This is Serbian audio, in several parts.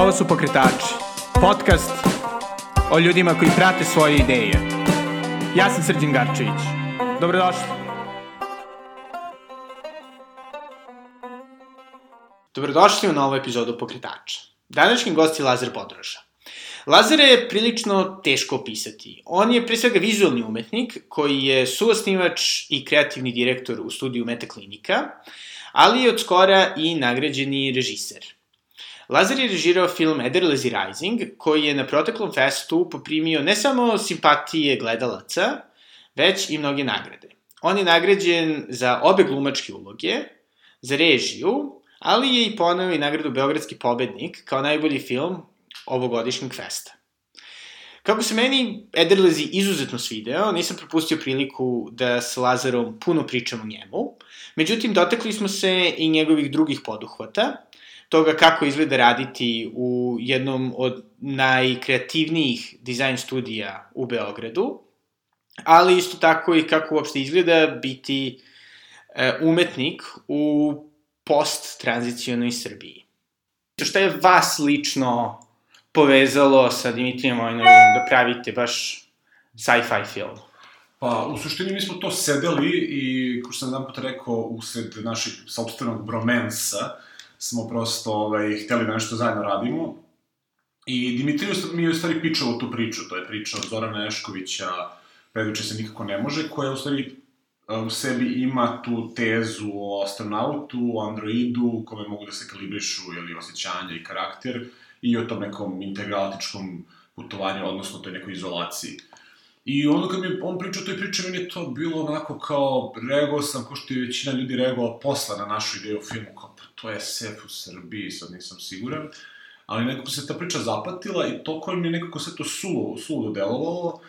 Ovo su Pokretači, podcast o ljudima koji prate svoje ideje. Ja sam Srđan Garčević. Dobrodošli. Dobrodošli u novu epizodu Pokretača. Današnji gost je Lazar Podroža. Lazara je prilično teško opisati. On je pre svega vizualni umetnik koji je suosnivač i kreativni direktor u studiju Metaklinika, ali je od skora i nagrađeni režiser. Lazar je režirao film Ederlezi Rising, koji je na proteklom festu poprimio ne samo simpatije gledalaca, već i mnoge nagrade. On je nagrađen za obe glumačke uloge, za režiju, ali je i poneo i nagradu Beogradski pobednik kao najbolji film ovogodišnjeg festa. Kako se meni Ederlezi izuzetno svideo, nisam propustio priliku da s Lazarom puno pričam o njemu, međutim dotakli smo se i njegovih drugih poduhvata, toga kako izgleda raditi u jednom od najkreativnijih dizajn studija u Beogradu, ali isto tako i kako uopšte izgleda biti e, umetnik u post-tranzicionoj Srbiji. Šta je vas lično povezalo sa Dimitrijem Vojnovim da pravite baš sci-fi film? Pa, u suštini mi smo to sedeli i, ko što sam jedan put rekao, usred našeg sobstvenog bromensa, smo prosto ovaj, hteli da nešto zajedno radimo. I Dimitriju mi je u stvari pičao tu priču, to je priča od Zorana Eškovića, Preduče se nikako ne može, koja u stvari u sebi ima tu tezu o astronautu, o androidu, kome mogu da se kalibrišu, jeli, osjećanja i karakter, i o tom nekom integralatičkom putovanju, odnosno toj nekoj izolaciji. I onda kad mi on pričao toj priči, meni je to bilo onako kao, reagovao sam, ko što je većina ljudi reagovao posla na našu ideju o filmu, kao, pa to je sef u Srbiji, sad nisam siguran. Ali nekako se ta priča zapatila i to mi je nekako sve to suludo, suludo delovalo,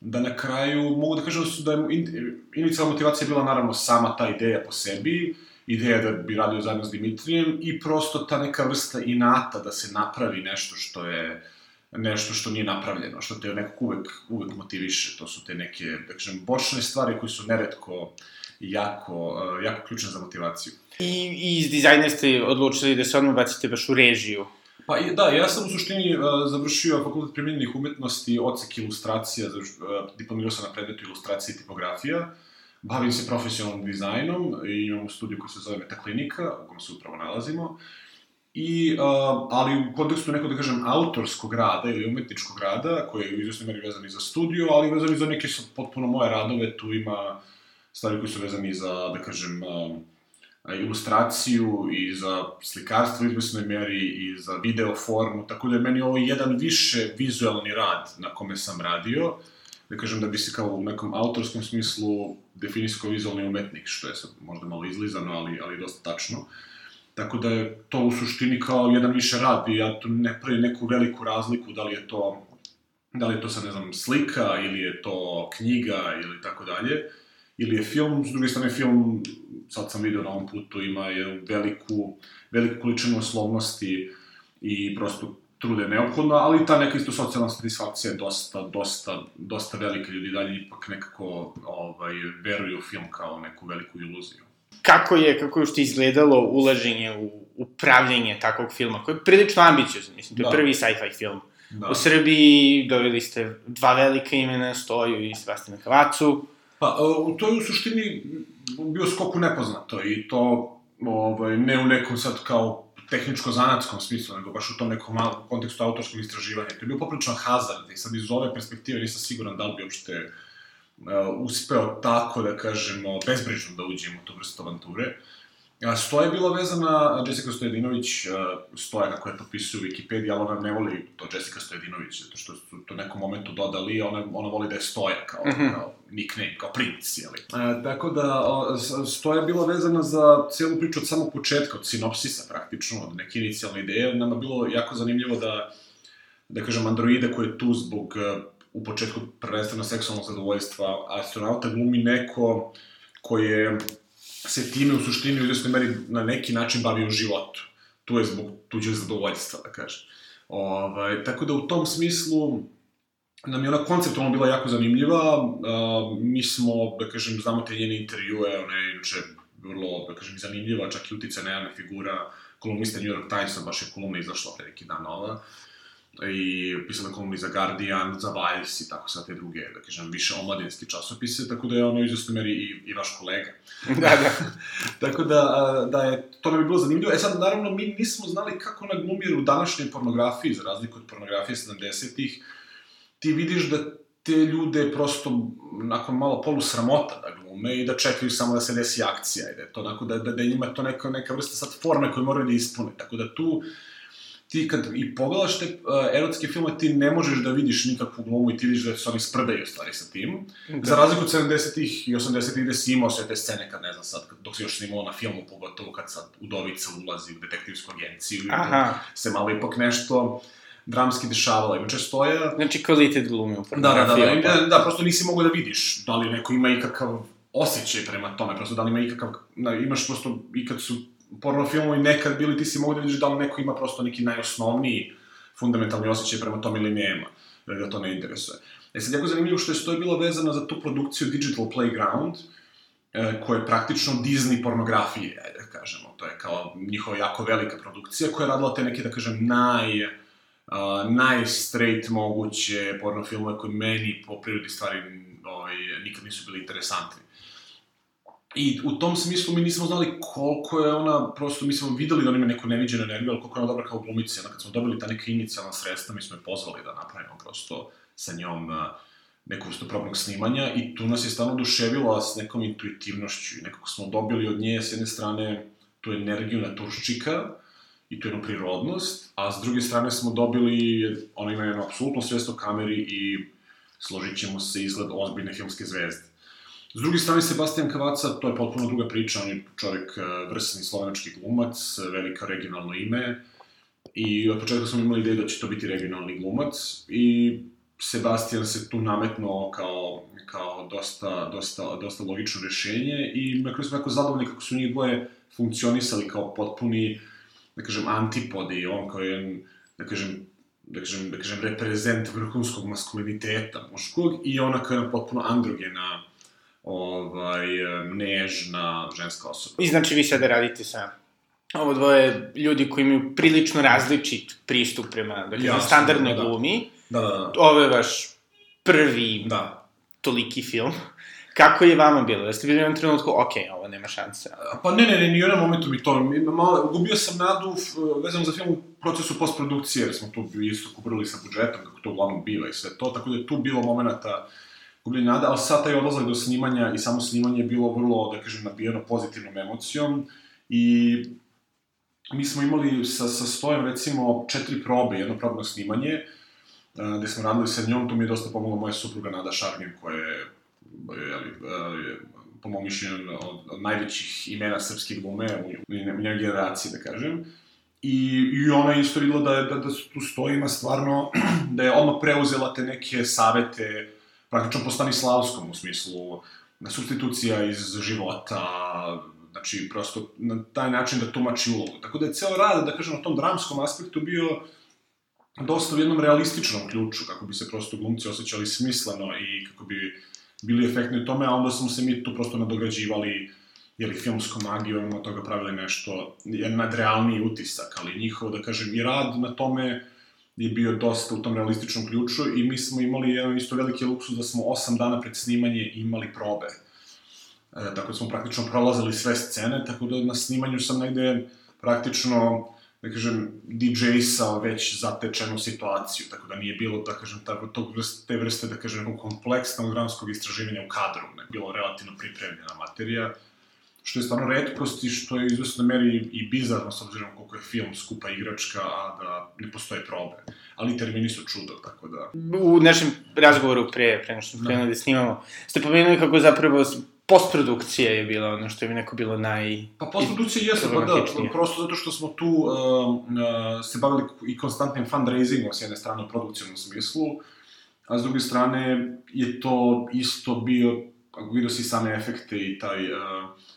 da na kraju, mogu da kažem da, su, da je in, inicijalna motivacija bila naravno sama ta ideja po sebi, ideja da bi radio zajedno s Dimitrijem i prosto ta neka vrsta inata da se napravi nešto što je nešto što nije napravljeno, što te nekako uvek, uvek motiviše. To su te neke, da kažem, bočne stvari koji su neretko jako, jako ključne za motivaciju. I, i iz dizajna ste odlučili da se odmah bacite baš u režiju. Pa da, ja sam u suštini uh, završio fakultet primjenjenih umetnosti, ocek ilustracija, uh, diplomirao sam na predmetu ilustracije i tipografija. Bavim se profesionalnim dizajnom i imam studiju koja se zove Metaklinika, u kojem se upravo nalazimo. I, uh, ali u kontekstu nekog, da kažem, autorskog rada ili umetničkog rada, koji je u izvesnoj meri vezan i za studiju, ali vezan i za neke potpuno moje radove, tu ima stvari koji su vezani za, da kažem, uh, ilustraciju i za slikarstvo u izvesnoj meri i za video formu, tako da je meni ovo jedan više vizualni rad na kome sam radio, da kažem da bi se kao u nekom autorskom smislu definisao kao vizualni umetnik, što je sad možda malo izlizano, ali, ali dosta tačno. Tako da je to u suštini kao jedan više rad i ja tu ne pravim neku veliku razliku da li je to da li je to sad, ne znam, slika ili je to knjiga ili tako dalje ili je film, s druge strane film, sad sam vidio na ovom putu, ima je veliku, veliku količinu oslovnosti i prosto trude je ali ta neka isto socijalna satisfakcija je dosta, dosta, dosta velika, ljudi dalje ipak nekako ovaj, veruju u film kao neku veliku iluziju. Kako je, kako je što izgledalo ulaženje u upravljanje takvog filma, koji je prilično ambiciozan, mislim, to je da. prvi sci-fi film. Da. U Srbiji doveli ste dva velika imena, Stoju i Sebastiana Kavacu. Pa, uh, to je u suštini bio skok u nepoznato i to ovaj, ne u nekom sad kao tehničko-zanatskom smislu, nego baš u tom nekom malom kontekstu autorskog istraživanja. To je bio popriličan hazard i sad iz ove perspektive nisam siguran da li bi uopšte uspeo tako, da kažemo, bezbrižno da uđem u tu vrstu avanture. Uh, Stoja je bila vezana, Jessica Stojedinović, Stoja kako je potpisuje u Wikipediji, ali ona ne voli to Jessica Stojedinović, zato što su to nekom momentu dodali, ona, ona voli da je Stoja kao, mm -hmm. kao nickname, kao princ, jeli. E, tako da, Stoja je bila vezana za cijelu priču od samog početka, od sinopsisa praktično, od neke inicijalne ideje. Nama bilo jako zanimljivo da, da kažem, androide koji je tu zbog, u početku prvenstveno seksualnog zadovoljstva astronauta glumi neko koji se time u suštini u izvesnoj meri na neki način bavi u životu. Tu je zbog tuđe zadovoljstva, da kažem. Ovaj, tako da u tom smislu nam je ona konceptualno bila jako zanimljiva. Uh, mi smo, da kažem, znamo te njene intervjue, ona je inače vrlo, da kažem, zanimljiva, čak i utica na javna figura, kolumnista New York Timesa, baš je kolumna izašla pre neki dan nova, i pisala kolumni za Guardian, za Vice i tako sad te druge, da kažem, više omladinski časopise, tako da je ono izvestno meri i, i vaš kolega. Da, da. tako da, da je, to nam bi bilo zanimljivo. E sad, naravno, mi nismo znali kako ona glumi, u današnjoj pornografiji, za razliku od pornografije 70-ih, ti vidiš da te ljude prosto nakon malo polu sramota da glume i da čekaju samo da se desi akcija i da je to onako da, da, da njima to neka, neka vrsta sad forme koje moraju da ispune. Tako da tu ti kad i pogledaš te uh, erotske filme, ti ne možeš da vidiš nikakvu glumu i ti vidiš da se oni sprdaju stvari sa tim. Da. Za razliku od 70-ih i 80-ih gde si imao sve te scene kad, ne znam sad, dok si još snimao na filmu, pogotovo kad sad Udovica ulazi u detektivsku agenciju Aha. i se malo ipak nešto dramski dešavalo. Inače stoja... Znači kvalitet glume u Da, da, da, da, da, da, prosto nisi mogao da vidiš da li neko ima ikakav osjećaj prema tome, prosto da li ima ikakav, da, imaš prosto, i kad su porno filmovi nekad bili, ti si mogu da vidiš da li neko ima prosto neki najosnovniji fundamentalni osjećaj prema tome ili nema, da ga to ne interesuje. E sad, jako zanimljivo što je stoje bila vezana za tu produkciju Digital Playground, e, koja je praktično Disney pornografije, ajde da kažemo. To je kao njihova jako velika produkcija koja je radila te neke, da kažem, naj... Uh, najstraight moguće porno filmove koji meni po prirodi stvari ovaj, nikad nisu bili interesantni. I u tom smislu mi nismo znali koliko je ona, prosto mi smo videli da ona ima neku neviđenu energiju, ali koliko je ona dobra kao glumica. Onda kad smo dobili ta neka inicijalna sredstva, mi smo je pozvali da napravimo prosto sa njom uh, neku vrstu probnog snimanja i tu nas je stvarno oduševila s nekom intuitivnošću i nekako smo dobili od nje s jedne strane tu energiju naturščika i tu jednu prirodnost, a s druge strane smo dobili, ona ima jednu apsolutno svest o kameri i složit ćemo se izgled ozbiljne filmske zvezde. S druge strane, Sebastian Kavaca, to je potpuno druga priča, on je čovjek eh, vrsni slovenački glumac, velika regionalno ime, i od početka smo imali ideju da će to biti regionalni glumac, i Sebastian se tu nametnuo kao, kao dosta, dosta, dosta logično rešenje i na kraju smo jako zadovoljni kako su njih dvoje funkcionisali kao potpuni, da kažem, antipodi, on kao jedan, da kažem, da kažem, da kažem, reprezent vrhunskog maskuliniteta muškog i ona kao jedna potpuno androgena, ovaj, nežna ženska osoba. I znači vi sada radite sa ovo dvoje ljudi koji imaju prilično različit pristup prema, da kažem, Jasno, standardnoj da, da. glumi. Da, da, da. Ovo je vaš prvi Da. toliki film. Kako je vama bilo? Da ste bili u jednom trenutku, ok, ovo nema šanse. Pa ne, ne, ne, ni u jednom momentu mi to, mi- malo, gubio sam nadu f- vezano za film u procesu postprodukcije, jer smo tu isto kubrili sa budžetom, kako to uglavnom biva i sve to, tako da je tu bilo momenta gubljenja nada, ali sad taj odlazak do snimanja i samo snimanje je bilo vrlo, da kažem, nabijeno pozitivnom emocijom i mi smo imali sa, sa stojem, recimo, četiri probe, jedno probno snimanje, a, gde smo radili sa njom, tu mi je dosta pomogla moja supruga Nada Šarmin, koja je, jeli, je po mom mišljenju, od, od najvećih imena srpske glume u, u, njoj generaciji, da kažem. I, I ona je isto videla da, da, da tu stojima stvarno, da je odmah preuzela te neke savete, praktično po Stanislavskom, u smislu substitucija iz života, znači prosto na taj način da tumači ulogu. Tako da je ceo rad, da kažem, na tom dramskom aspektu bio dosta u jednom realističnom ključu, kako bi se prosto glumci osjećali smisleno i kako bi bili efektni u tome, a onda smo se mi tu prosto nadograđivali jeli, filmskom magijom, od toga pravili nešto, jedan nadrealniji utisak, ali njihov, da kažem, i rad na tome je bio dosta u tom realističnom ključu i mi smo imali jedan isto veliki luksus da smo osam dana pred snimanje imali probe. E, tako da smo praktično prolazili sve scene, tako da na snimanju sam negde praktično da kažem, DJ-sao već zatečenu situaciju, tako da nije bilo, da kažem, tako, tog vrste, te vrste, da kažem, kompleksnog dramskog istraživanja u kadru, ne, bilo relativno pripremljena materija, što je stvarno redkost i što je u izvestnoj meri i bizarno, s obzirom koliko je film skupa igračka, a da ne postoje probe. Ali termini su čudo, tako da... U našem razgovoru pre, pre nego što smo krenuli da snimamo, ste pomenuli kako zapravo postprodukcija je bila ono što je mi neko bilo naj... Pa postprodukcija jeste, pa da, prosto zato što smo tu uh, uh, se bavili i konstantnim fundraisingom s jedne strane u produkcijnom smislu, a s druge strane je to isto bio, vidio si same efekte i taj uh,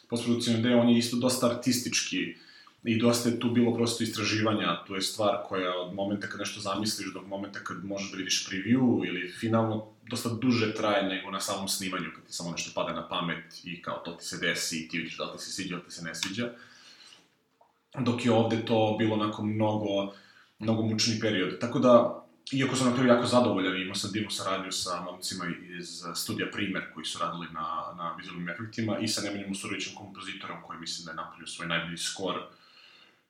postprodukcijni deo, on je isto dosta artistički i dosta je tu bilo prosto istraživanja, to je stvar koja od momenta kad nešto zamisliš do momenta kad možeš da vidiš preview ili finalno dosta duže traje nego na samom snimanju, kad ti samo nešto pada na pamet i kao to ti se desi i ti vidiš da li ti se sviđa ili ti se ne sviđa. dok je ovde to bilo onako mnogo, mnogo mučni period. Tako da, iako sam na kraju jako zadovoljan, imao sam divnu saradnju sa momcima iz studija Primer, koji su radili na, na vizualnim efektima, i sa Nemanjom Usurovićem kompozitorom, koji mislim da je napravio svoj najbolji skor,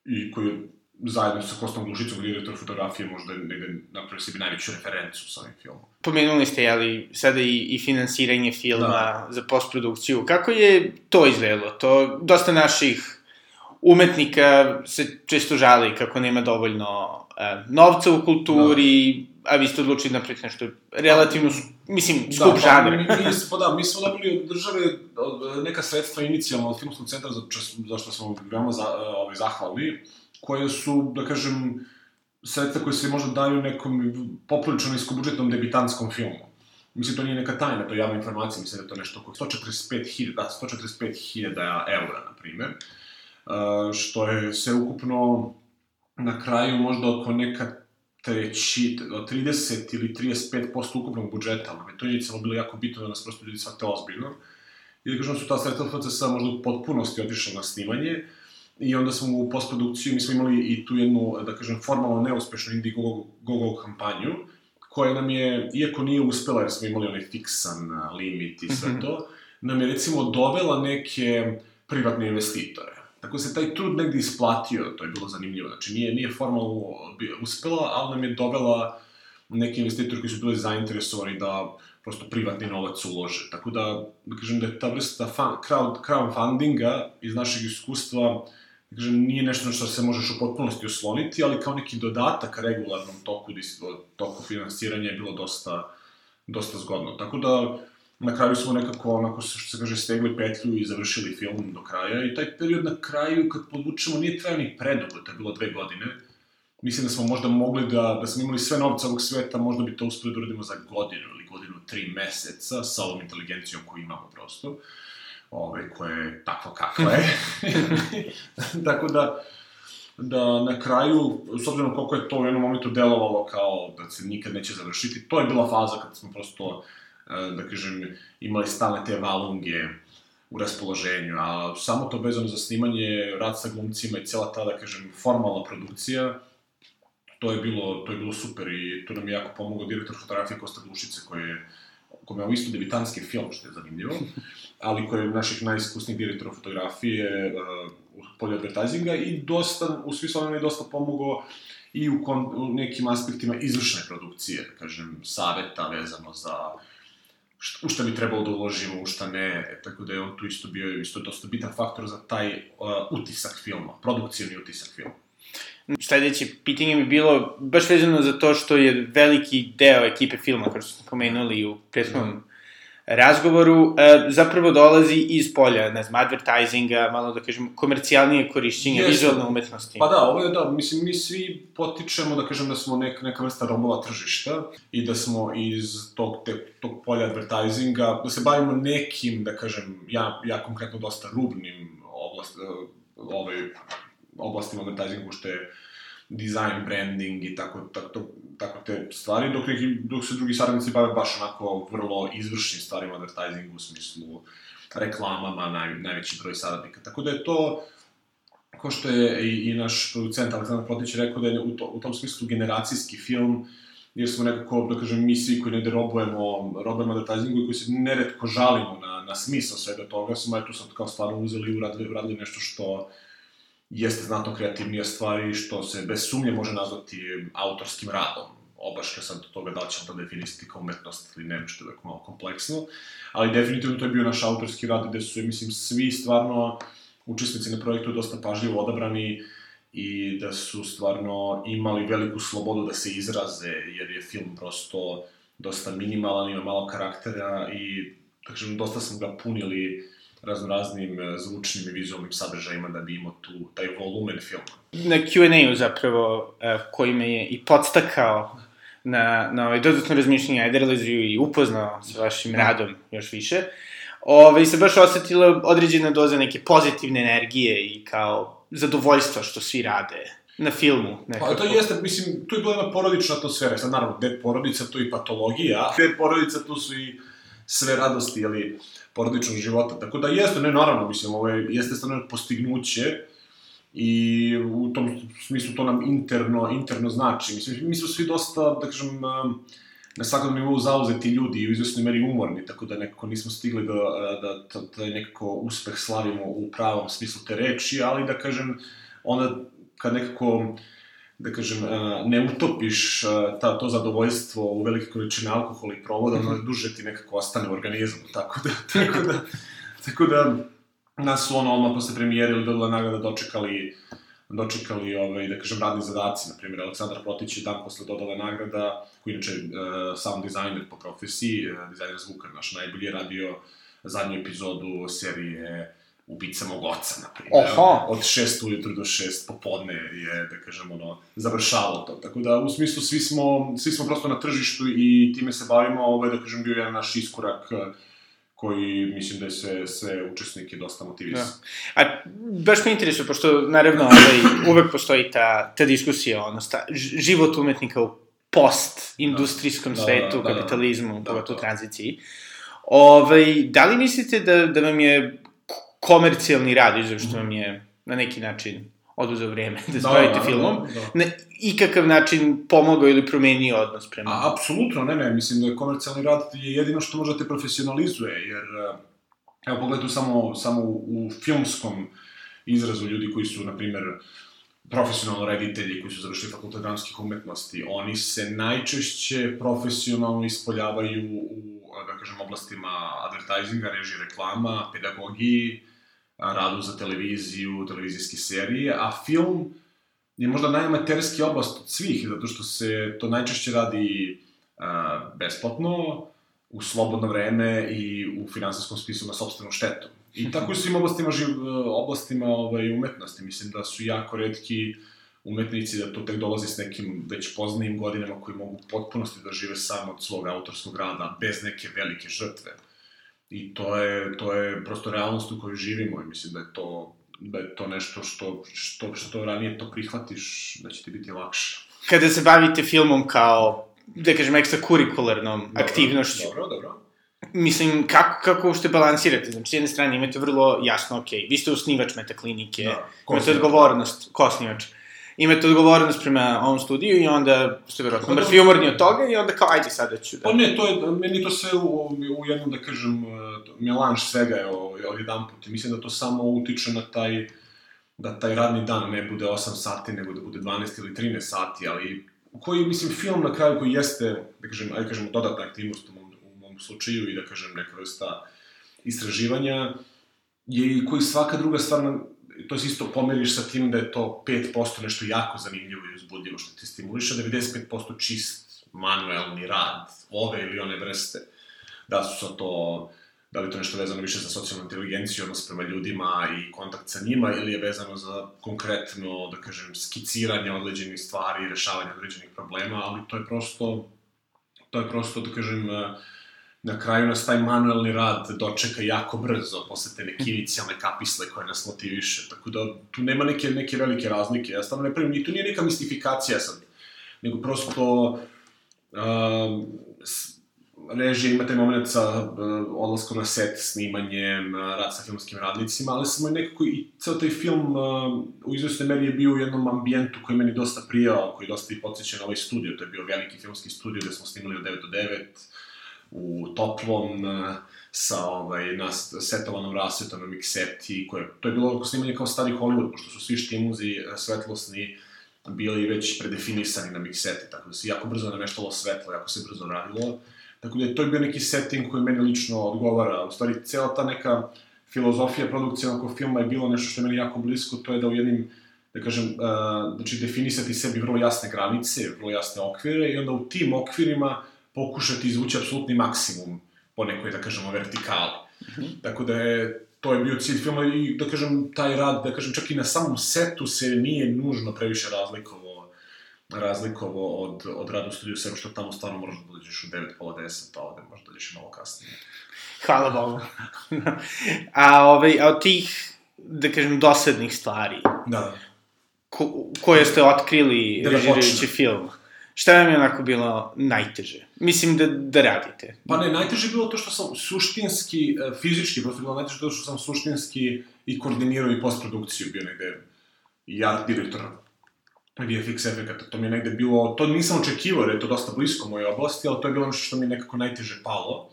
i koji je zajedno sa Kostom Glušicom, direktor fotografije, možda negde napravio sebi najveću referencu sa ovim filmom. Pomenuli ste, jeli, sada i, i finansiranje filma da. za postprodukciju. Kako je to izgledalo? To, dosta naših umetnika se često žali kako nema dovoljno e, novca u kulturi, da. a vi ste odlučili da napraviti nešto relativno, mislim, da, skup da, žanr. Mi, mi, pa da, mi smo dobili od države neka sredstva inicijalno od Filmskog centra, za, za što smo veoma za, ovaj, zahvalni, koje su, da kažem, sredstva koje se možda daju nekom poprilično niskobudžetnom debitanskom filmu. Mislim, to nije neka tajna, to je javna informacija, mislim da je to nešto oko 145.000, da, 145.000 eura, na primer, što je sve ukupno na kraju možda oko neka treći, 30 ili 35% ukupnog budžeta, ali to je inicijalno bilo jako bitno da nas prosto ljudi shvate ozbiljno. I da kažem su ta sredstva FCS možda u potpunosti otišla na snimanje, i onda smo u postprodukciju, mi smo imali i tu jednu, da kažem, formalno neuspešnu Indiegogo kampanju, koja nam je, iako nije uspela jer smo imali onaj fiksan limit i sve -hmm. to, nam je recimo dovela neke privatne investitore. Tako se taj trud negde isplatio, to je bilo zanimljivo. Znači, nije, nije formalno uspela, ali nam je dovela neki investitori koji su bili zainteresovani da prosto privatni novac ulože. Tako da, da kažem da je ta vrsta fan, crowd, crowdfundinga iz našeg iskustva kažem, nije nešto na što se možeš u potpunosti osloniti, ali kao neki dodatak regularnom toku, toku finansiranja je bilo dosta, dosta zgodno. Tako da, na kraju smo nekako, onako, što se kaže, stegli petlju i završili film do kraja. I taj period na kraju, kad podvučemo, nije trajao ni predugo, to je bilo dve godine. Mislim da smo možda mogli da, da smo imali sve novca ovog sveta, možda bi to uspeli da uradimo za godinu ili godinu, tri meseca sa ovom inteligencijom koju imamo prosto. Uh, ovaj, koje je takvo kakvo je. Tako da, da na kraju, s obzirom koliko je to u jednom momentu delovalo kao da se nikad neće završiti, to je bila faza kad smo prosto, da kažem, imali stalne te valunge u raspoloženju, a samo to vezano za snimanje, rad sa glumcima i cijela ta, da kažem, formalna produkcija, to je bilo, to je bilo super i to nam je jako pomogao direktor fotografije Kosta Glušice koji je kome je isto debitanski film, što je zanimljivo, ali koji je naših najiskusnijih direktora fotografije uh, u polju advertisinga i dosta, u smislu nam je dosta pomogao i u, kon, u nekim aspektima izvršne produkcije, da kažem, saveta vezano za šta, u šta bi trebalo da uložimo, u šta ne, tako da je on tu isto bio isto dosta bitan faktor za taj uh, utisak filma, produkcijni utisak filma. Sledeće pitanje mi bilo baš vezano za to što je veliki deo ekipe filma, kao što smo pomenuli u prethodnom razgovoru, e, zapravo dolazi iz polja, ne znam, advertisinga, malo da kažem, komercijalnije korišćenje vizualne umetnosti. Pa da, ovo je da, mislim, mi svi potičemo da kažem da smo nek, neka vrsta robova tržišta i da smo iz tog, te, tog polja advertisinga, da se bavimo nekim, da kažem, ja, ja konkretno dosta rubnim oblast, e, ovaj, oblastima advertisingu, što je design, branding i tako, tako, tako te stvari, dok, neki, dok se drugi saradnici bave baš onako vrlo izvršnim stvarima advertisingu u smislu reklamama, naj, najveći broj saradnika. Tako da je to, ko što je i, i naš producent Aleksandar Protić rekao da je u, to, u tom smislu generacijski film, jer smo nekako, da kažem, mi svi koji ne robujemo, robujemo advertisingu i koji se neretko žalimo na, na smisao svega toga, smo eto sad kao stvarno uzeli i uradili, uradili nešto što jeste znatno kreativnija stvar i što se bez sumnje može nazvati autorskim radom. Obaška sad od toga da li ćemo to definisati kao umetnost ili ne, što je uvek malo kompleksno, ali definitivno to je bio naš autorski rad gde su, mislim, svi stvarno učesnici na projektu dosta pažljivo odabrani i da su stvarno imali veliku slobodu da se izraze, jer je film prosto dosta minimalan, ima malo karaktera i, da kažem, dosta smo ga punili raznoraznim e, zvučnim i vizualnim sadržajima da bi imao tu, taj volumen filma. Na Q&A-u zapravo, e, koji me je i podstakao na, na ovaj dodatno razmišljanje, ajde realizuju i upoznao sa vašim da. radom još više, Ove, ovaj, se baš osetila određena doza neke pozitivne energije i kao zadovoljstva što svi rade na filmu. Nekako. Pa to jeste, mislim, tu je bila jedna porodična atmosfera, sad naravno, gde porodica, tu i patologija, gde porodica, tu su i sve radosti, ali porodičnog života. Tako da jeste, ne naravno, mislim, ovo je, jeste stvarno postignuće i u tom smislu to nam interno, interno znači. Mislim, mi smo svi dosta, da kažem, na svakom nivou zauzeti ljudi i u izvesnoj meri umorni, tako da nekako nismo stigli da, da, da, da nekako uspeh slavimo u pravom smislu te reči, ali da kažem, onda kad nekako da kažem, ne utopiš ta, to zadovoljstvo u velike količine alkohola i provoda, mm -hmm. ono duže ti nekako ostane u organizmu, tako da, tako da, tako da nas su ono odmah posle premijere ili dodala nagrada dočekali dočekali, ovaj, da kažem, radni zadaci, na primjer, Aleksandar Protić je dan posle dodala nagrada, koji inače uh, sound designer po profesiji, uh, dizajner zvuka, naš najbolji je radio zadnju epizodu serije Ubica mog oca, na primjer. Od 6 ujutru do 6 popodne je, da kažem, ono, završalo to. Tako da, u smislu, svi smo, svi smo prosto na tržištu i time se bavimo, ovo je, da kažem, bio jedan naš iskorak koji mislim da je sve, sve učesnike dosta motivisao. Da. A baš me interesuje, pošto naravno ovaj, uvek postoji ta, ta diskusija, ono, sta, život umetnika u post-industrijskom da, svetu, da, da, kapitalizmu, da, da, pogotovo da. tranziciji. Ovaj, da li mislite da, da vam je komercijalni rad, izvoj što vam je na neki način oduzeo vreme da se da, bavite da, filmom, da, da. na ikakav način pomogao ili promenio odnos prema... A, apsolutno, ne, ne, mislim da je komercijalni rad je jedino što možda te profesionalizuje, jer, evo, pogledajte samo, samo u filmskom izrazu ljudi koji su, na primer, profesionalno reditelji koji su završili fakultet dramskih umetnosti, oni se najčešće profesionalno ispoljavaju u, da kažem, oblastima advertisinga, režije reklama, pedagogiji, radu za televiziju, televizijske serije, a film je možda najamaterski oblast od svih, zato što se to najčešće radi a, besplatno, u slobodno vreme i u finansijskom spisu na sobstvenu štetu. I tako u svim oblastima, živ, oblastima ovaj, umetnosti. Mislim da su jako redki umetnici da to tek dolazi s nekim već poznajim godinama koji mogu potpunosti da žive samo od svog autorskog rada, bez neke velike žrtve. I to je, to je prosto realnost u kojoj živimo i mislim da je to, da je to nešto što, što, što ranije to prihvatiš, da će ti biti lakše. Kada se bavite filmom kao, da kažem, ekstrakurikularnom dobro, aktivnošću, dobro, dobro. Mislim, kako, kako ušte balansirate? Znači, s jedne strane imate vrlo jasno, ok, vi ste osnivač metaklinike, da, imate odgovornost, ko osnivač, imate odgovornost prema ovom studiju i onda ste verovatno mrtvi umorni od toga i onda kao, ajde sada ću da... Pa ne, to je, meni to sve u, u jednom, da kažem, melanž svega je od jedan put. Mislim da to samo utiče na taj, da taj radni dan ne bude 8 sati, nego da bude 12 ili 13 sati, ali koji, mislim, film na kraju koji jeste, da kažem, ajde kažemo, dodatna aktivnost u mom, u mom slučaju i da kažem, neka vrsta istraživanja, je i koji svaka druga stvar to se isto pomeriš sa tim da je to 5% nešto jako zanimljivo i uzbudljivo što ti stimuliše, 95% čist manuelni rad ove ili one vrste. Da su sa to, da li to nešto vezano više za socijalnu inteligenciju, odnos prema ljudima i kontakt sa njima, ili je vezano za konkretno, da kažem, skiciranje određenih stvari i rešavanje određenih problema, ali to je prosto, to je prosto, da kažem, uh, na kraju nas taj manuelni rad dočeka jako brzo posle te neke inicijalne kapisle koje nas motiviše, tako da tu nema neke, neke velike razlike. Ja stavno ne pravim, i tu nije neka mistifikacija sad, nego prosto uh, režija ima taj moment sa uh, odlaskom na set, snimanjem, uh, rad sa filmskim radnicima, ali samo je nekako i ceo taj film uh, u izvestnoj meri je bio u jednom ambijentu koji meni dosta prijao, koji dosta i podsjeća na ovaj studio, to je bio veliki filmski studio gde smo snimali od 9 do 9, u toplom, e, sa ovaj, na setovanom rasvetom na mikseti, koje, to je bilo snimanje kao stari Hollywood, pošto su svi štimuzi e, svetlosni bili već predefinisani na mikseti, tako da se jako brzo nameštalo svetlo, jako se brzo radilo. Tako da je to bio neki setting koji meni lično odgovara. U stvari, cela ta neka filozofija produkcije oko filma je bilo nešto što je meni jako blisko, to je da u jednim da kažem, uh, znači definisati sebi vrlo jasne granice, vrlo jasne okvire i onda u tim okvirima pokušati izvući apsolutni maksimum po nekoj, da kažemo, vertikali. Mm -hmm. Tako da je, to je bio cilj filma i, da kažem, taj rad, da kažem, čak i na samom setu se nije nužno previše razlikovao razlikovo od, od rada u studiju, sem što tamo stvarno možeš da dođeš u 9, pola 10, a ovde možda dođeš malo kasnije. Hvala Bogu. a, ovaj, a od tih, da kažem, dosadnih stvari, da. ko, koje ste otkrili da režirajući film, Šta vam je onako bilo najteže? Mislim da, da radite. Pa ne, najteže je bilo to što sam suštinski, e, fizički, prosto bilo najteže to što sam suštinski i koordinirao i postprodukciju bio negde i art direktor VFX efekata. To mi je negde bilo, to nisam očekivao, jer je to dosta blisko moje oblasti, ali to je bilo nešto što mi je nekako najteže palo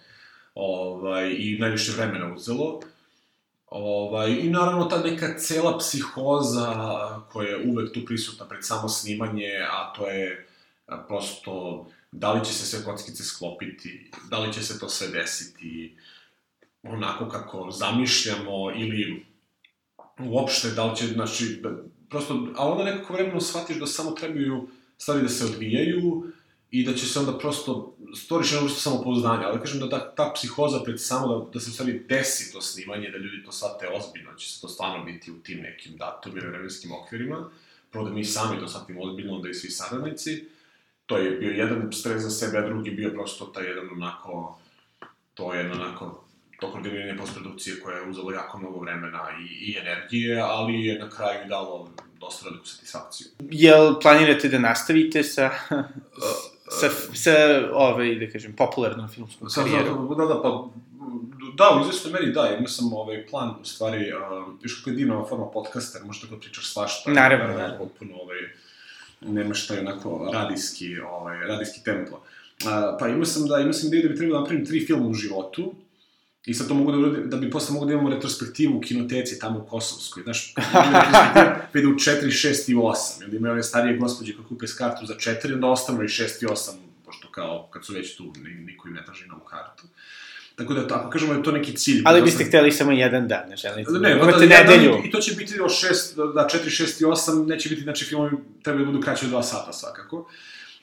ovaj, i najviše vremena uzelo. Ovaj, I naravno ta neka cela psihoza koja je uvek tu prisutna pred samo snimanje, a to je prosto da li će se sve kockice sklopiti, da li će se to sve desiti onako kako zamišljamo ili uopšte da li će, znači, prosto, a onda nekako vremeno shvatiš da samo trebaju stvari da se odvijaju i da će se onda prosto storiš jedno vrstu samopouzdanja, ali da kažem da ta, ta psihoza pred samo da, da se stvari desi to snimanje, da ljudi to shvate ozbiljno, da će se to stvarno biti u tim nekim datumima, vremenskim okvirima, prvo da mi sami to shvatimo ozbiljno, onda i svi saradnici, to je bio jedan stres za sebe, a drugi bio prosto taj jedan onako, to je onako, to koordiniranje postprodukcije koje je uzelo jako mnogo vremena i, i energije, ali je na kraju dalo dosta veliku satisfakciju. Jel planirate da nastavite sa, sa, sa ovaj, da kažem, popularnom filmskom karijerom? da, da, pa, da, u izvestnoj meri da, imao sam ovaj plan, u stvari, uh, viš kako je divna forma podcasta, možeš tako da pričaš svašta. Naravno, naravno. Potpuno, ovaj, nemaš taj onako radijski, ovaj, radijski tempo. Uh, pa imao sam da, imao sam ideju da bi trebalo da napravim tri filma u životu, I sad to mogu da uradim, da bi posle mogu da imamo retrospektivu u kinoteci tamo u Kosovskoj, znaš, vide u 4, 6 i 8, i onda imaju one starije gospođe koje kupe s kartu za 4, onda ostanu i 6 i 8, pošto kao, kad su već tu, niko im ne traži novu kartu. Tako da, ako kažemo da je to neki cilj... Ali biste sam- hteli samo jedan dan, ne želite? Ne, Imate da, da, nedelju. I to će biti od 6, da 4, 6 i 8, neće biti, znači, filmovi treba da budu kraći od 2 sata svakako.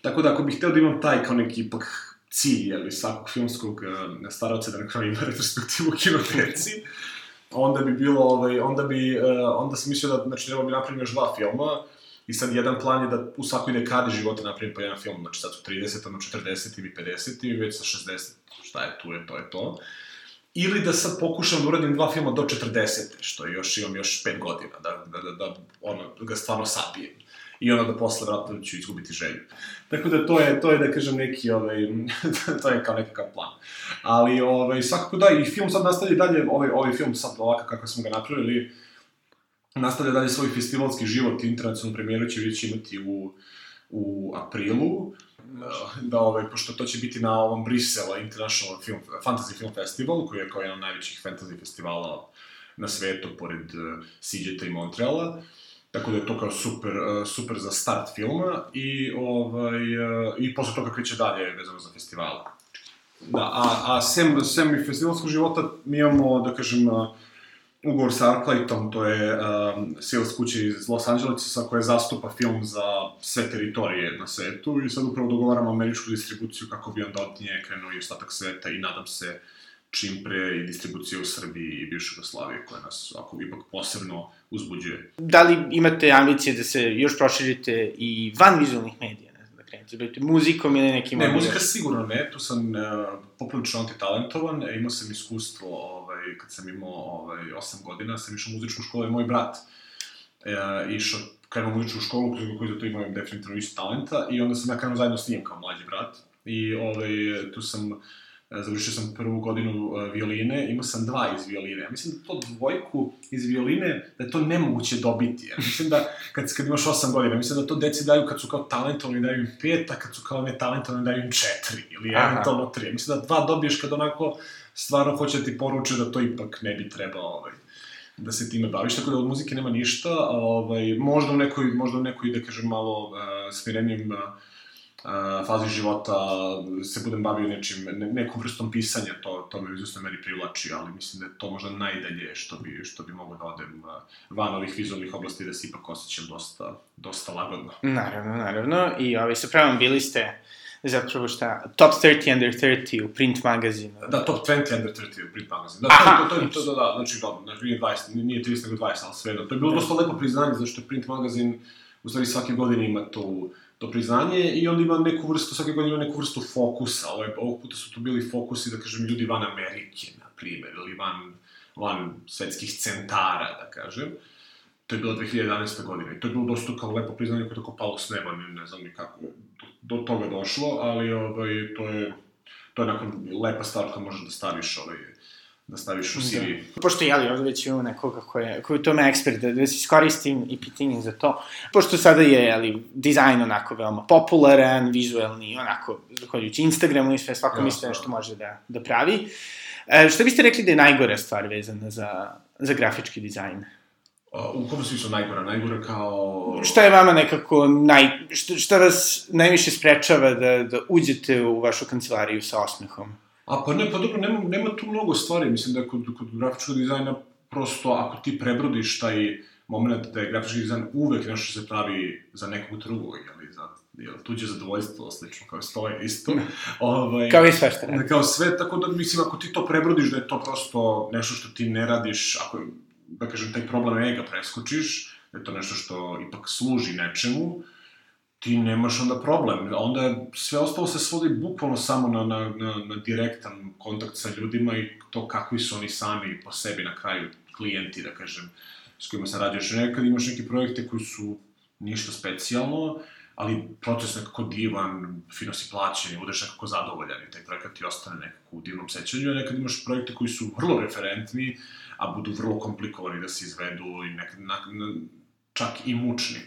Tako da, ako bih hteo da imam taj kao neki ipak cilj, jel, svakog filmskog uh, starovca da na kraju ima retrospektivu kinoteci, onda bi bilo, ovaj, onda bi, uh, onda sam mislio da, znači, treba bi napravim još dva filma, i sad jedan plan je da u svakoj dekadi života napravim po jedan film, znači sad su 30, ono 40 ili 50 i već sa 60, šta je tu je, to je to. Ili da sad pokušam da uradim dva filma do 40, što još, imam još 5 godina, da, da, da, da ono, da ga stvarno sabijem. I onda da posle vratno ću izgubiti želju. Tako da to je, to je da kažem neki, ovaj, to je kao nekakav plan. Ali, ovaj, svakako da, i film sad nastavlja dalje, ovaj, ovaj film sad ovako kako smo ga napravili, nastavlja dalje svoj festivalski život, internacionalnu premijeru će već imati u, u aprilu, da, ovaj, pošto to će biti na ovom Brisela International Film, Fantasy Film Festival, koji je kao jedan od najvećih fantasy festivala na svetu, pored uh, Siđeta i Montreala. Tako da je to kao super, uh, super za start filma i, ovaj, uh, i posle toga kreće dalje vezano za festivale. Da, a, a sem, sem i festivalskog života mi imamo, da kažem, uh, ugovor sa Arclightom, to je um, sales kuća iz Los Angelesa koja zastupa film za sve teritorije na svetu i sad upravo dogovaramo američku distribuciju kako bi onda od nje krenuo i ostatak sveta i nadam se čim pre i distribucija u Srbiji i bivšoj Jugoslaviji koja nas ako ipak posebno uzbuđuje. Da li imate ambicije da se još proširite i van vizualnih medija, ne znam, da krenete, da bavite muzikom ili nekim... Ne, muzika sigurno ne, tu sam uh, poprilično antitalentovan, e, imao sam iskustvo, ovaj, kad sam imao ovaj, 8 godina, sam išao u muzičku školu, i moj brat e, išao, krenuo u muzičku školu, koji, za to imaju definitivno isto talenta, i onda sam ja krenuo zajedno s njim kao mlađi brat, i ovaj, tu sam, e, završio sam prvu godinu e, violine, imao sam dva iz violine, ja mislim da to dvojku iz violine, da je to nemoguće dobiti, ja mislim da kad, kad imaš 8 godina, mislim da to deci daju kad su kao talentovani daju im 5, a kad su kao netalentovani daju im 4, ili eventualno 3. Mislim da dva dobiješ kad onako stvarno hoće da ti poruče da to ipak ne bi trebao ovaj, da se time baviš, tako da od muzike nema ništa, ovaj, možda u nekoj, možda u nekoj, da kažem, malo uh, smirenijem uh, fazi života se budem bavio nečim, ne, nekom vrstom pisanja, to, to me u izvestnoj meri privlači, ali mislim da je to možda najdalje što bi, što bi mogo da odem uh, van ovih vizualnih oblasti da se ipak osjećam dosta, dosta lagodno. Naravno, naravno. I ovaj, sa pravom bili ste zapravo šta, top 30 under 30 u print magazinu. Da, top 20 under 30 u print magazin. Da, Aha. to, to, to, to, da, da, znači, dobro, znači, nije 20, nije 30 nego 20, ali sve jedno. To je bilo dosta lepo priznanje, zato što print magazin, u stvari svake godine ima to, to priznanje i onda ima neku vrstu, svake godine ima neku vrstu fokusa. Ovaj, ovog puta su to bili fokusi, da kažem, ljudi van Amerike, na primjer, ili van, van svetskih centara, da kažem. To je bila 2011. godina i to je bilo dosta kao lepo priznanje koje je tako palo s neba, ne, ne znam ni kako do, toga došlo, ali ovaj, to je to je onako lepa stvar koja možeš da staviš ovaj, da staviš u CV. Da. Pošto, jeli, ovde već imamo nekoga ko je, ko je u tome ekspert, da, da se iskoristim i pitanje za to. Pošto sada je, jeli, dizajn onako veoma popularan, vizuelni, onako, zahvaljujući Instagramu i sve, svako ja, misle nešto može da, da pravi. E, što biste rekli da je najgora stvar vezana za, za grafički dizajn? U kom smislu najgora? Najgora kao... Šta je vama nekako naj... Šta, šta vas najviše sprečava da, da uđete u vašu kancelariju sa osmehom? A pa ne, pa dobro, nema, nema tu mnogo stvari. Mislim da kod, kod grafičkog dizajna prosto ako ti prebrodiš taj moment da je grafički dizajn uvek nešto što se pravi za nekog drugog, ili za jel, tuđe zadovoljstvo, slično kao stoje isto. ovaj, kao i sve što radi. Kao sve, tako da mislim, ako ti to prebrodiš da je to prosto nešto što ti ne radiš, ako, da kažem, taj problem ega preskočiš, da je to nešto što ipak služi nečemu, ti nemaš onda problem. Onda sve ostalo se svodi bukvalno samo na, na, na, na direktan kontakt sa ljudima i to kakvi su oni sami po sebi na kraju klijenti, da kažem, s kojima se radiš. Nekad imaš neke projekte koji su ništa specijalno, ali proces nekako divan, fino si plaćen i budeš nekako zadovoljan i taj projekat ti ostane nekako u divnom sećanju, a nekad imaš projekte koji su vrlo referentni, a budu vrlo komplikovani da se izvedu i nekad na, na, čak i mučni.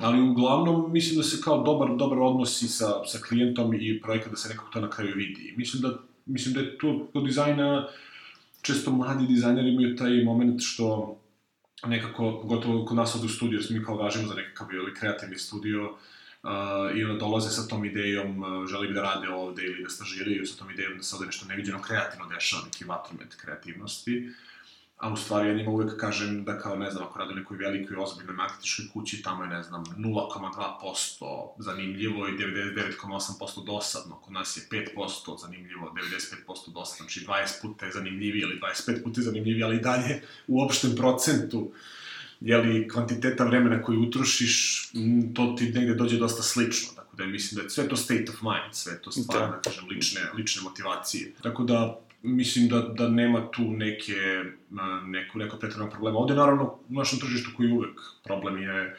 Ali uglavnom mislim da se kao dobar, dobar odnos i sa, sa klijentom i projekat da se nekako to na kraju vidi. Mislim da, mislim da je to kod dizajna, često mladi dizajneri imaju taj moment što nekako, pogotovo kod nas ovde u studiju, mi kao važimo za nekakav ili kreativni studio, uh, i onda dolaze sa tom idejom, uh, želi bi da rade ovde ili da stažiraju sa tom idejom da se ovde nešto neviđeno kreativno dešava, neki vatromet kreativnosti. Uh, a u stvari ja njima uvek kažem da kao, ne znam, ako rade u nekoj velikoj ozbiljnoj marketičkoj kući, tamo je, ne znam, 0,2% zanimljivo i 99,8% dosadno. Kod nas je 5% zanimljivo, 95% dosadno, znači 20 puta je zanimljiviji ili 25 puta je zanimljiviji, ali dalje u opštem procentu jeli, kvantiteta vremena koju utrošiš, to ti negde dođe dosta slično. Tako da mislim da je sve to state of mind, sve to stvar, da, da kažem, lične, lične motivacije. Tako da, mislim da, da nema tu neke, neku, neko pretredno problema. Ovde, naravno, u našem tržištu koji uvek problem je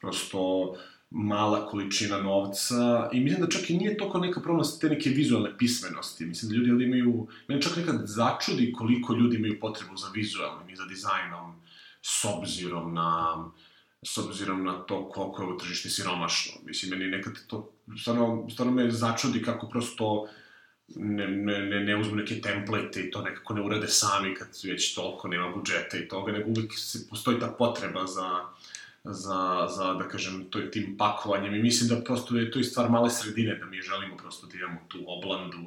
prosto mala količina novca i mislim da čak i nije toliko neka problem te neke vizualne pismenosti. Mislim da ljudi ali imaju, mene čak nekad začudi koliko ljudi imaju potrebu za vizualnim i za dizajnom s obzirom na s obzirom na to koliko je ovo tržište siromašno. Mislim, meni nekad to stvarno, stvarno me začudi kako prosto ne, ne, ne, ne uzmu neke template i to nekako ne urade sami kad već toliko nema budžeta i toga, nego uvijek se, postoji ta potreba za, za, za, da kažem, to je tim pakovanjem i mislim da prosto je to i stvar male sredine, da mi želimo prosto da imamo tu oblandu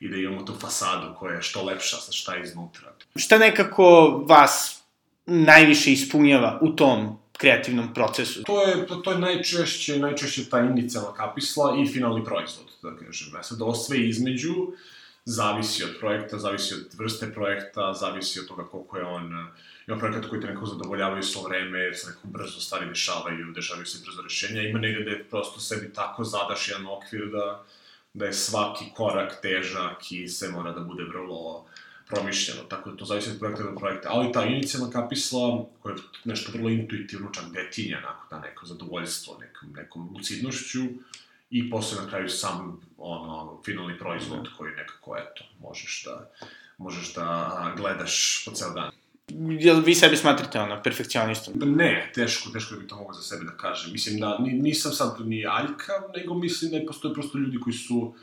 i da imamo tu fasadu koja je što lepša sa šta iznutra. Šta nekako vas najviše ispunjava u tom kreativnom procesu? To je, to, to je najčešće, najčešće ta inicijalna kapisla i finalni proizvod, da kažem. E sad, ovo sve između zavisi od projekta, zavisi od vrste projekta, zavisi od toga koliko je on... Ima projekata koji te nekako zadovoljavaju svo vreme, jer se nekako brzo stvari dešavaju, dešavaju se brzo rešenja. Ima negde da je prosto sebi tako zadaš jedan okvir da, da je svaki korak težak i sve mora da bude vrlo promišljeno, tako da to zavisi od projekta do projekta. Ali ta inicijalna kapisla, koja je nešto vrlo intuitivno, čak detinja, onako, da neko zadovoljstvo, nekom, nekom lucidnošću, i posle na kraju sam ono, finalni proizvod mm. koji nekako, eto, možeš da, možeš da gledaš po ceo dan. Jel vi sebi smatrate ono, perfekcionistom? Ne, teško, teško da bi to mogo za sebe da kažem. Mislim da nisam sad ni aljka, nego mislim da postoje prosto ljudi koji su,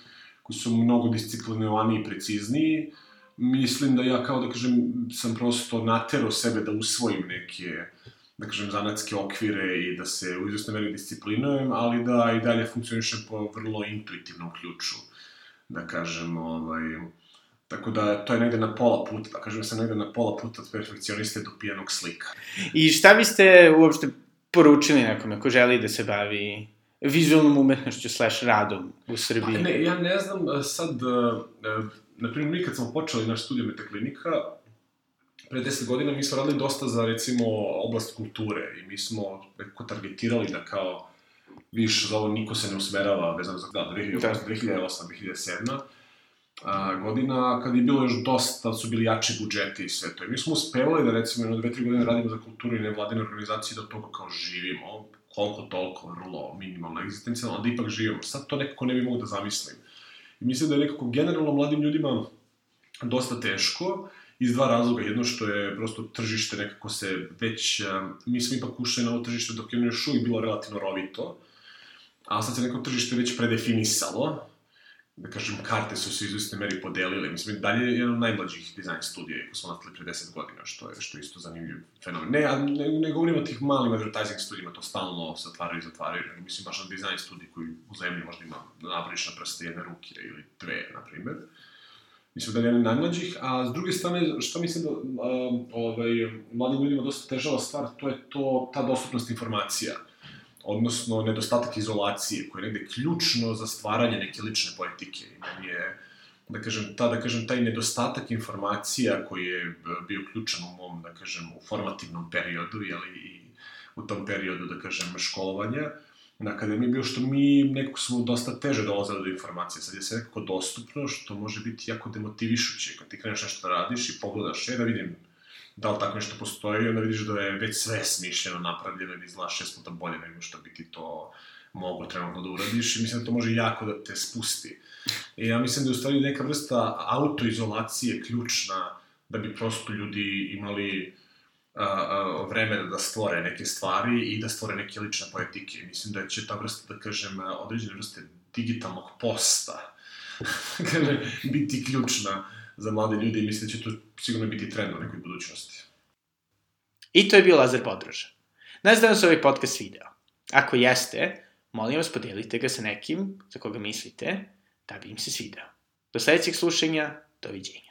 koji su mnogo disciplinovaniji i precizniji, mislim da ja kao da kažem sam prosto natero sebe da usvojim neke da kažem zanatske okvire i da se u izvestnoj meri disciplinujem, ali da i dalje funkcionišem po vrlo intuitivnom ključu. Da kažem, ovaj, Tako da to je negde na pola puta, da kažem se negde na pola puta od perfekcioniste do pijanog slika. I šta biste uopšte poručili nekome ko želi da se bavi vizualnom umetnošću slash radom u Srbiji? Pa ne, ja ne znam sad, na primjer, mi kad smo počeli naš studij metaklinika, pre 10 godina mi smo radili dosta za, recimo, oblast kulture i mi smo nekako targetirali da kao, viš, za ovo niko se ne usmerava, vezano za, da, 2008, da. 2008, 2007 a, godina, kad je bilo još dosta, su bili jači budžeti i sve to. I mi smo uspevali da, recimo, jedno, dve, tri godine radimo za kulturu i nevladine organizacije, da toga kao živimo, koliko toliko, vrlo minimalno egzistencijalno, da ipak živimo. Sad to nekako ne bi mogu da zamislim. I mislim da je nekako generalno mladim ljudima dosta teško iz dva razloga. Jedno što je prosto tržište nekako se već, mi smo ipak ušli na ovo tržište dok je ono još uvijek bilo relativno rovito, a sad se neko tržište već predefinisalo, da kažem, karte su se u izvestne meri podelile. Mislim, dalje je jedan od najmlađih dizajn studija, ako smo nastali pre 10 godina, što je, što je isto zanimljiv fenomen. Ne, a ne, ne govorimo o tih malim advertising studijima, to stalno se otvaraju i zatvaraju, nego mislim baš na dizajn studij koji u zemlji možda ima da nabriš na prste jedne ruke ili dve, na primer. Mislim da je jedan najmlađih, a s druge strane, što mislim da um, ovaj, mladim ljudima dosta težava stvar, to je to, ta dostupnost informacija odnosno nedostatak izolacije, koji je negde ključno za stvaranje neke lične poetike. I meni je, da kažem, ta, da kažem, taj nedostatak informacija koji je bio ključan u mom, da kažem, u formativnom periodu, jeli, i u tom periodu, da kažem, školovanja, na akademiji bio što mi nekako smo dosta teže dolazili do informacije. Sad je sve nekako dostupno, što može biti jako demotivišuće. Kad ti kreneš nešto da radiš i pogledaš, e da vidim da li tako nešto postoji, onda vidiš da je već sve smišljeno, napravljeno i da izgleda šest puta bolje nego što bi ti to mogo trenutno da uradiš i mislim da to može jako da te spusti. I ja mislim da je u stvari neka vrsta autoizolacije ključna da bi prosto ljudi imali a, a, vreme da stvore neke stvari i da stvore neke lične poetike. Mislim da će ta vrsta, da kažem, određene vrste digitalnog posta kaže, biti ključna za mlade ljude i mislim da će to sigurno biti trend u nekoj budućnosti. I to je bio Lazar Podroža. Nas da se ovaj podcast video. Ako jeste, molim vas podelite ga sa nekim za koga mislite da bi im se svideo. Do sledećeg slušanja, doviđenja.